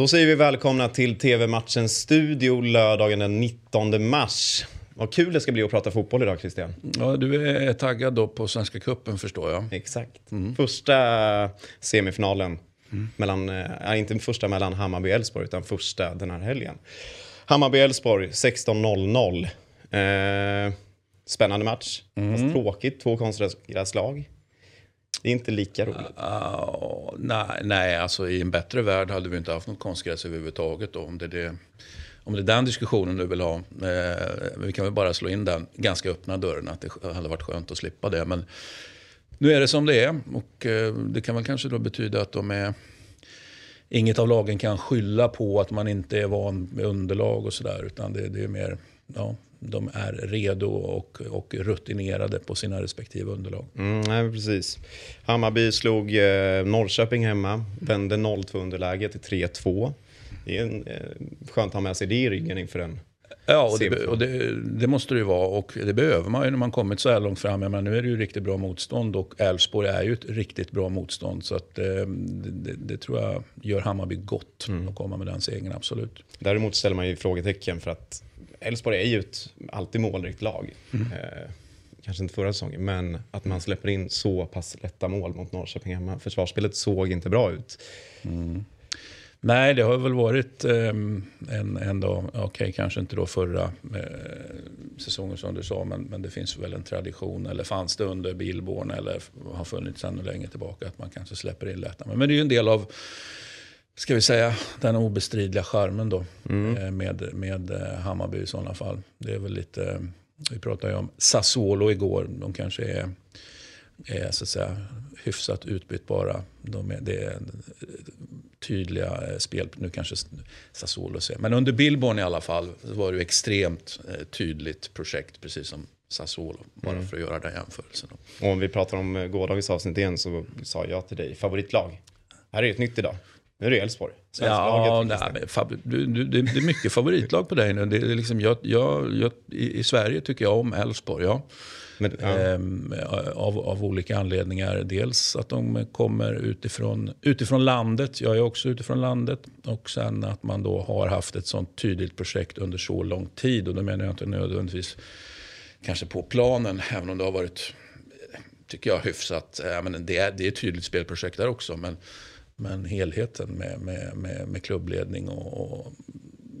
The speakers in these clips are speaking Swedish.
Då säger vi välkomna till TV-matchens studio lördagen den 19 mars. Vad kul det ska bli att prata fotboll idag Christian. Ja, du är taggad då på Svenska Cupen förstår jag. Exakt. Mm. Första semifinalen, mm. mellan, äh, inte första mellan Hammarby och Elfsborg utan första den här helgen. Hammarby-Elfsborg 16.00. Eh, spännande match, mm. fast tråkigt. Två konstgräslag. Det är inte lika roligt. Uh, nej, nej, alltså i en bättre värld hade vi inte haft något konstgräs överhuvudtaget. Då, om, det är det, om det är den diskussionen du vill ha. Eh, vi kan väl bara slå in den ganska öppna dörren. Att det hade varit skönt att slippa det. Men nu är det som det är. Och eh, det kan väl kanske då betyda att de är... Inget av lagen kan skylla på att man inte är van med underlag och sådär. Utan det, det är mer... Ja, de är redo och, och rutinerade på sina respektive underlag. Mm, nej, precis. Hammarby slog eh, Norrköping hemma, vände 0-2 underläget till 3-2. Det är en, eh, skönt att ha med sig det i ryggen inför en Ja, och, det, och det, det, måste det ju vara. Och det behöver man ju när man kommit så här långt fram. Men nu är det ju riktigt bra motstånd och Elfsborg är ju ett riktigt bra motstånd. Så att, eh, det, det, tror jag gör Hammarby gott mm. att komma med den segern, absolut. Däremot ställer man ju frågetecken för att Elfsborg är ju ett alltid målrikt lag. Mm. Eh, kanske inte förra säsongen, men att man släpper in så pass lätta mål mot Norrköping hemma. Försvarsspelet såg inte bra ut. Mm. Nej, det har väl varit eh, en, en dag, okej okay, kanske inte då förra eh, säsongen som du sa, men, men det finns väl en tradition, eller fanns det under Billborn eller har funnits ännu längre tillbaka, att man kanske släpper in lätta. Men, men det är ju en del av ska vi säga, den obestridliga charmen då mm. Eh, med, med eh, Hammarby i sådana fall. Det är väl lite, vi pratade ju om Sassuolo igår, de kanske är, är så att säga hyfsat utbytbara. De är, det är tydliga eh, spel, nu kanske Sassuolo ser. Men under Billborn i alla fall var det extremt tydligt projekt, precis som Sassuolo. Bara mm. för att göra den jämförelsen. Och om vi pratar om gårdagens avsnitt igen så sa jag till dig, favoritlag. Här är ett nytt idag. Nu är det Elfsborg. Ja, nej, du, du, det, är mycket favoritlag på dig nu. Det är liksom, jag, jag, jag, i, I Sverige tycker jag om Elfsborg, ja. Men, ja. Ehm, av, av olika anledningar. Dels att de kommer utifrån, utifrån landet. Jag är också utifrån landet. Och sen att man då har haft ett sånt tydligt projekt under så lång tid. Och då menar jag inte nödvändigtvis kanske på planen, även om det har varit, tycker jag, hyfsat. Ja, men det, är, det är ett tydligt spelprojekt där också. Men men helheten med, med, med, med klubbledning och, och,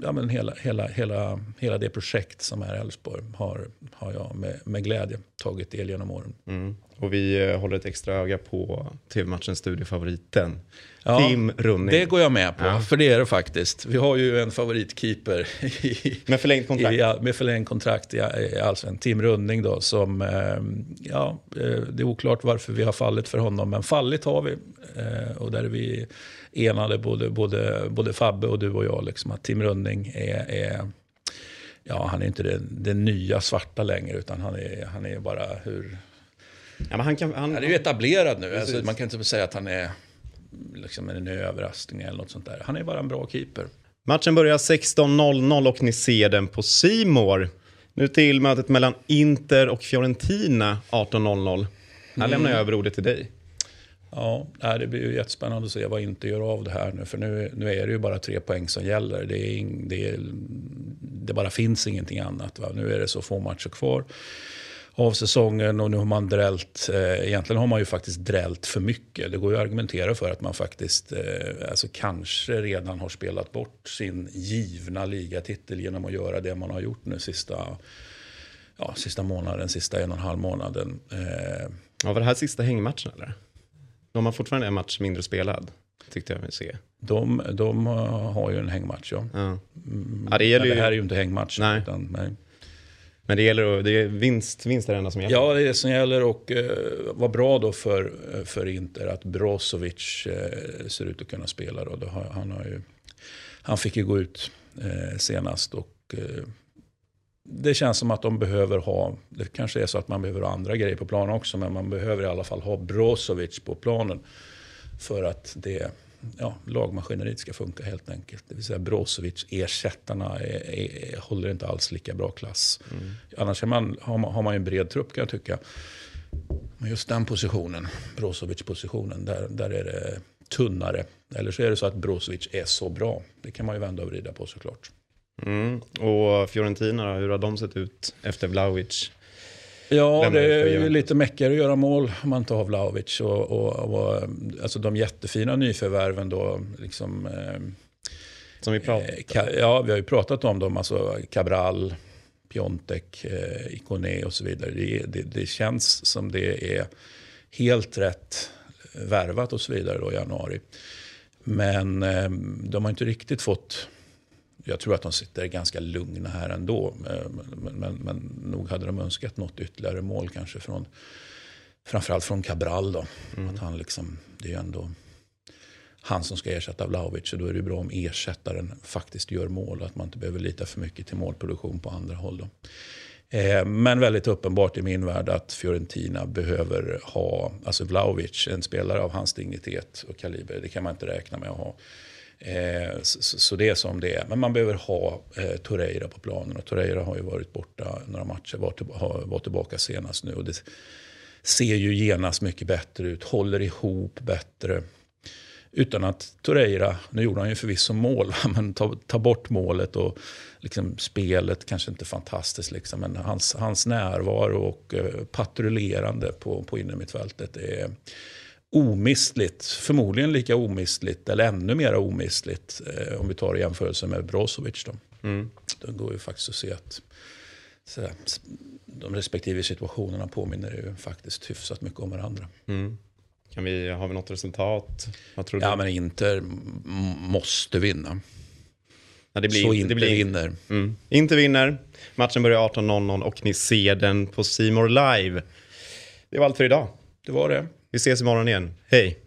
ja, men hela, hela, hela, hela det projekt som är Elfsborg har, har jag med, med glädje tagit del genom åren. Mm. Och vi eh, håller ett extra öga på tv-matchens studiofavoriten. Ja, Tim Running. Det går jag med på, ja. för det är det faktiskt. Vi har ju en favoritkeeper i, med förlängt kontrakt, i, med förlängt kontrakt i, i Allsvenskan. Tim Running då, som, ehm, ja, eh, det är oklart varför vi har fallit för honom, men fallit har vi. Eh, och där är vi enade, både, både, både Fabbe och du och jag, liksom, att Tim Running är, är ja, han är inte det, det nya svarta längre, utan han är, han är bara hur Ja, men han, kan, han, han är ju etablerad nu. Alltså, man kan inte säga att han är liksom en överraskning eller något sånt där. Han är bara en bra keeper. Matchen börjar 16.00 och ni ser den på Simor. Nu till mötet mellan Inter och Fiorentina 18.00. Här mm. lämnar jag över ordet till dig. Ja, det blir ju jättespännande att se vad Inter gör av det här nu. För nu, nu är det ju bara tre poäng som gäller. Det, är, det, är, det bara finns ingenting annat. Va? Nu är det så få matcher kvar av säsongen och nu har man drällt, eh, egentligen har man ju faktiskt drällt för mycket. Det går ju att argumentera för att man faktiskt eh, alltså kanske redan har spelat bort sin givna ligatitel genom att göra det man har gjort nu sista, ja, sista månaden, sista en och en halv månaden. Eh, ja, var det här sista hängmatchen eller? De har fortfarande en match mindre spelad, tyckte jag mig se. De, de har ju en hängmatch, ja. ja. Mm, ja det, ju... det här är ju inte hängmatch. Nej. Utan, nej. Men det gäller att, det är vinst, vinst är det enda som gäller? Ja, det är det som gäller och eh, vad bra då för, eh, för Inter att Brozovic eh, ser ut att kunna spela. Då. Har, han, har ju, han fick ju gå ut eh, senast och eh, det känns som att de behöver ha, det kanske är så att man behöver ha andra grejer på planen också, men man behöver i alla fall ha Brozovic på planen. För att det ja, lagmaskineriet ska funka helt enkelt. Det vill säga Brozovic, ersättarna är, är, håller inte alls lika bra klass. Mm. Annars man, har, man, har man ju en bred trupp kan jag tycka. Men just den positionen, Brozovic-positionen, där, där är det tunnare. Eller så är det så att Brozovic är så bra. Det kan man ju vända och vrida på såklart. Mm. Och Fiorentina, hur har de sett ut efter Vlahovic? Ja, det är ju lite mäckigare att göra mål om man har Vlahovic. Och, och, och, alltså de jättefina nyförvärven då, liksom, eh, Som vi pratade Eh, Ka- Ja, vi har ju pratat om dem, alltså Cabral, Piontek, eh, Ikone och så vidare. Det, det, det känns som det är helt rätt värvat och så vidare då i januari. Men eh, de har inte riktigt fått... Jag tror att de sitter ganska lugna här ändå. Eh, Men, men, men nog hade de önskat något ytterligare mål kanske från framförallt från Cabral då. Att han liksom, det är ju ändå han som ska ersätta Vlahovic. Och då är det bra om ersättaren faktiskt gör mål och att man inte behöver lita för mycket till målproduktion på andra håll. Eh, men väldigt uppenbart i min värld att Fiorentina behöver ha, alltså Vlahovic, en spelare av hans dignitet och kaliber, det kan man inte räkna med att ha. Eh, så, det är som det är. Men man behöver ha eh, Torreira på planen och Torreira har ju varit borta några matcher, var, tillbaka senast nu. Och det ser ju genast mycket bättre ut, håller ihop bättre. Utan att Torreira, nu gjorde han ju förvisso mål, men ta, ta bort målet och liksom spelet kanske inte fantastiskt. Liksom, men hans, hans närvaro och eh, patrullerande på, på innermittfältet är omistligt. Förmodligen lika omistligt, eller ännu mer omistligt eh, om vi tar jämförelse med Brozovic. Då. Mm. Det går ju faktiskt att se att så de respektive situationerna påminner ju faktiskt hyfsat mycket om varandra. Mm. Kan vi, har vi något resultat? Vad tror du? Ja, men Inter måste vinna. Ja, det blir, så Inter blir, vinner. Mm. Inte vinner. Matchen börjar 18.00 och ni ser den på Simor Live. Det var allt för idag. Det var det. Vi ses imorgon igen. Hej!